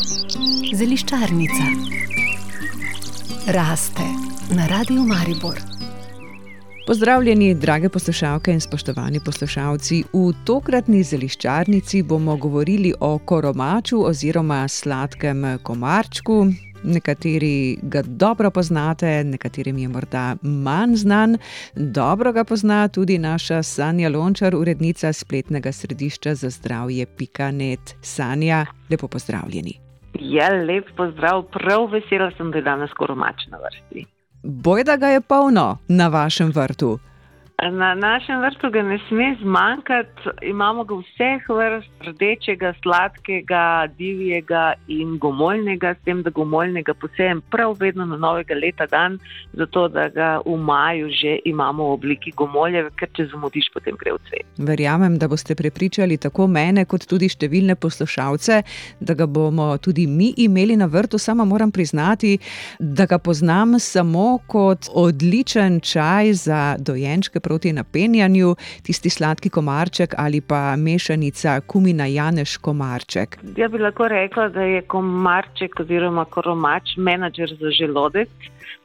Zeliščarnica raste na Radiu Maribor. Pozdravljeni, drage poslušalke in spoštovani poslušalci. V tokratni zeliščarnici bomo govorili o koromaču oziroma sladkem komarčku. Nekateri ga dobro poznate, nekaterim je morda manj znan. Dobro ga pozna tudi naša Sanja Lončar, urednica spletnega središča za zdravje Pikanet. Sanja, lepo pozdravljeni. Ja, lep pozdrav, prav vesela sem, da je danes koromač na vrsti. Boj, da ga je polno na vašem vrtu. Na našem vrtu ga ne sme zmanjkati, imamo ga vseh vrst, rdečega, sladkega, divjega in gomoljnega, s tem, da gomoljnega posejem prav vedno na novega leta dan, zato da ga v maju že imamo v obliki gomolje, ker če zamudiš, potem gre v cvet. Verjamem, da boste prepričali tako mene, kot tudi številne poslušalce, da ga bomo tudi mi imeli na vrtu. Sama moram priznati, da ga poznam samo kot odličen čaj za dojenčke proti napenjanju, tisti sladki komarček ali pa mešanica kumina Janeš komarček. Ja, bi lahko rekla, da je komarček oziroma koromač menedžer za želodec.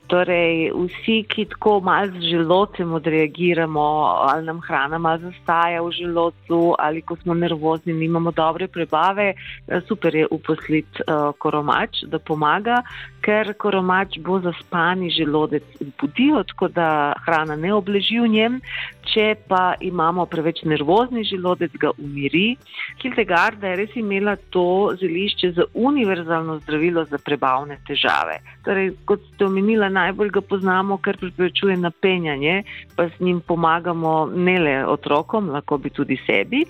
Torej, vsi, ki tako malo z želodcem odreagiramo, ali nam hrana malo zastaja v želodcu, ali ko smo nervozni, nimamo dobre prebave, eh, super je uposliti uh, koromač, da pomaga, ker koromač bo zaspani želodec budil, tako da hrana ne obleži v njem. Če pa imamo preveč nervozni želodec, ga umiri. Hildegarda je res imela to zelišče za univerzalno zdravilo za prebavne težave. Torej, kot ste omenili, najbolj ga poznamo, ker preprečuje napenjanje, pa s njim pomagamo ne le otrokom, lahko bi tudi sebi.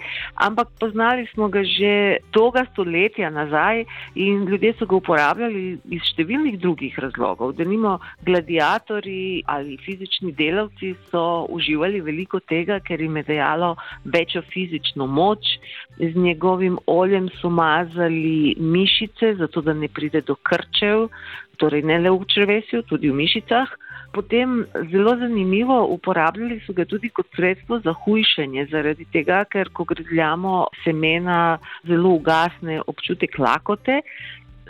Ampak poznali smo ga že dolga stoletja nazaj in ljudje so ga uporabljali iz številnih drugih razlogov. Da nimo gladiatori ali fizični delavci so uživali veliko tega, ker jim je dejalo večjo fizično moč. Z njegovim oljem so mazali mišice, zato da ne pride do krčev, torej ne le v črvesju, tudi v mišicah. Potem zelo zanimivo uporabljali so ga tudi kot sredstvo za hujšanje, zaradi tega, ker ko grizljamo semena, zelo ugasne občutek lakote.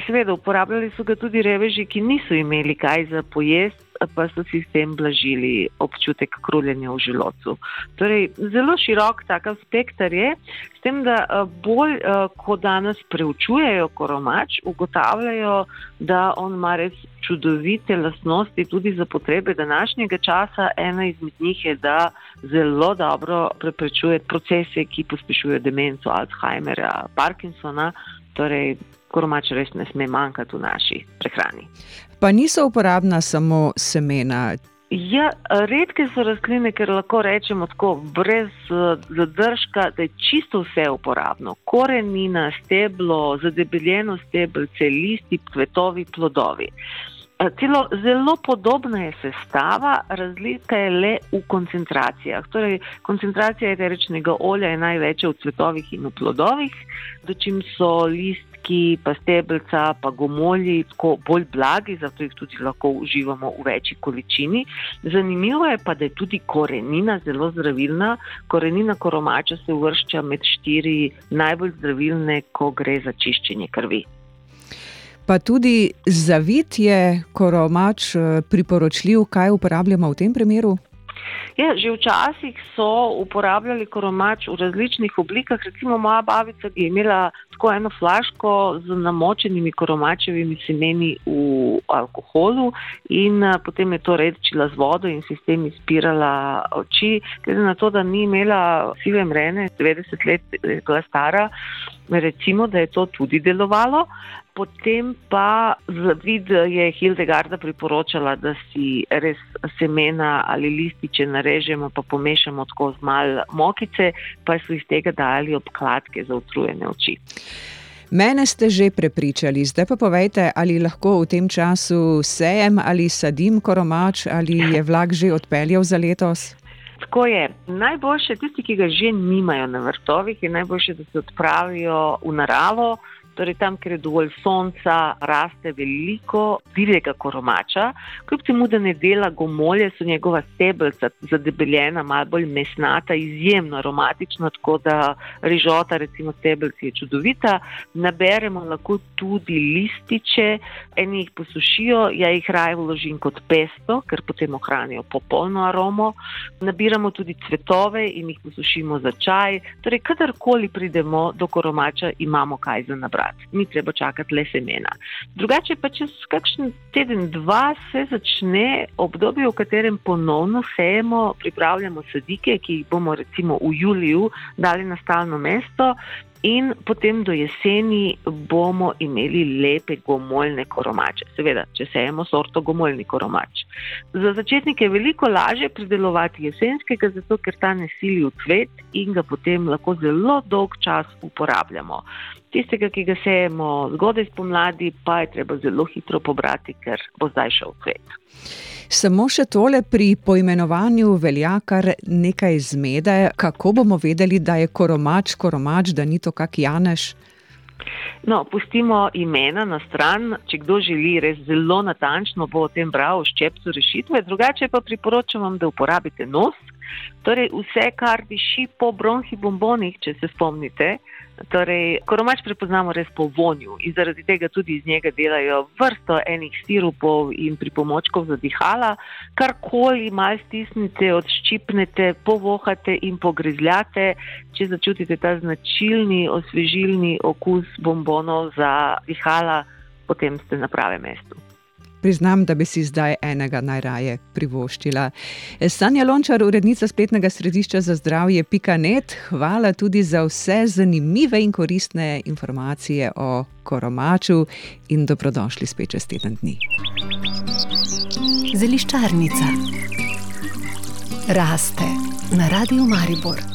Seveda, uporabljali so ga tudi reveži, ki niso imeli kaj za pojest, pa so si s tem blažili občutek kruljenja v želodcu. Torej, zelo širok takav spektr je, s tem, da eh, bolj, eh, ko danes preučujejo koromač, ugotavljajo, da on ima res čudovite lastnosti tudi za potrebe današnjega časa. Ena izmed njih je, da zelo dobro preprečuje procese, ki pospešujejo demenco, Alzheimerja, Parkinsona. Torej, koromač res ne sme manjkati v naši prehrani. Pa niso uporabna samo semena. Ja, redke so rastline, ker lahko rečemo tako, brez zadržka, da je čisto vse uporabno. Korenina, steblo, zadebeljeno stebelce, listi, kvetovi, plodovi. Celo, zelo podobna je sestava, razlika je le v koncentracijah. Torej, koncentracija eteričnega olja je največja v cvetovih in v plodovih, dočim so list listi, pa stebelca, pa gomolji, tako bolj blagi, zato jih tudi lahko uživamo v večji količini. Zanimivo je pa, da je tudi korenina zelo zdravilna. Korenina koromača se uvršča med štiri najbolj zdravilne, ko gre za čiščenje krvi. Pa tudi zavit je koromač eh, priporočljiv, kaj uporabljamo v tem primeru? Ja, že včasih so uporabljali koromač v različnih oblikah. Recimo moja babica je imela tako eno flaško z namočenimi koromačevimi semeni v alkoholu in eh, potem je to rečila z vodo in si s tem izpirala oči. Glede na to, da ni imela sive mrene, 90 let je bila stara, recimo, da je to tudi delovalo. Potem pa vid je Hildegarda priporočala, da si res semena ali lističe narežemo, pa pomešamo tako z malo mokice, pa so iz tega dali obkladke za utrujene oči. Mene ste že prepričali, zdaj pa povejte, ali lahko v tem času sejem ali sadim koromač, ali je vlak že odpeljal za letos? Tako je. Najboljše, tisti, ki ga že nimajo na vrtovih, je najboljše, da se odpravijo v naravo. Torej tam, kjer je dovolj sonca, raste veliko divjega koromača. Kljub temu, da ne dela gomolje, so njegova stebelca zadebeljena, malo bolj mesnata, izjemno aromatična, tako da rižota, recimo stebelci, je čudovita. Naberemo lahko tudi lističe, eni jih posušijo, ja jih raje vložim kot pesto, ker potem ohranijo popolno aromo. Nabiramo tudi cvetove in jih posušimo za čaj. Torej, kadarkoli pridemo do koromača, imamo kaj za nabrati. Ni treba čakati le semena. Drugače pa čez kakšen teden, dva se začne obdobje, v katerem ponovno sejemo, pripravljamo sadike, ki jih bomo recimo v juliju dali na stalno mesto in potem do jeseni bomo imeli lepe gomoljne koromače. Seveda, če sejemo sorto gomoljni koromač. Za začetnike je veliko lažje pridelovati jesenskega, zato ker ta ne sili v cvet in ga potem lahko zelo dolg čas uporabljamo. Tistega, ki ga sejemo zgodaj spomladi, pa je treba zelo hitro pobrati, ker bo zdaj šel v cvet. Samo še tole pri poimenovanju velja kar nekaj zmede. Kako bomo vedeli, da je koromač koromač, da ni to kak Janeš? No, pustimo imena na stran. Če kdo želi res zelo natančno, bo o tem bral v ščepcu rešitve. Drugače pa priporočam, da uporabite nos. Torej, vse, kar diši po bronhi bombonih, če se spomnite. Torej, koromač prepoznamo res po vonju in zaradi tega tudi iz njega delajo vrsto enih sirupov in pripomočkov za dihala. Karkoli mal stisnite, odščipnete, povohate in pogrizljate, če začutite ta značilni osvežilni okus bombonov za dihala, potem ste na pravem mestu priznam, da bi si zdaj enega najraje privoščila. Sanja Lončar, urednica spletnega središča za zdravje Pikanet, hvala tudi za vse zanimive in koristne informacije o koromaču in dobrodošli spet čez teden dni. Zeliščarnica raste na radiju Maribor.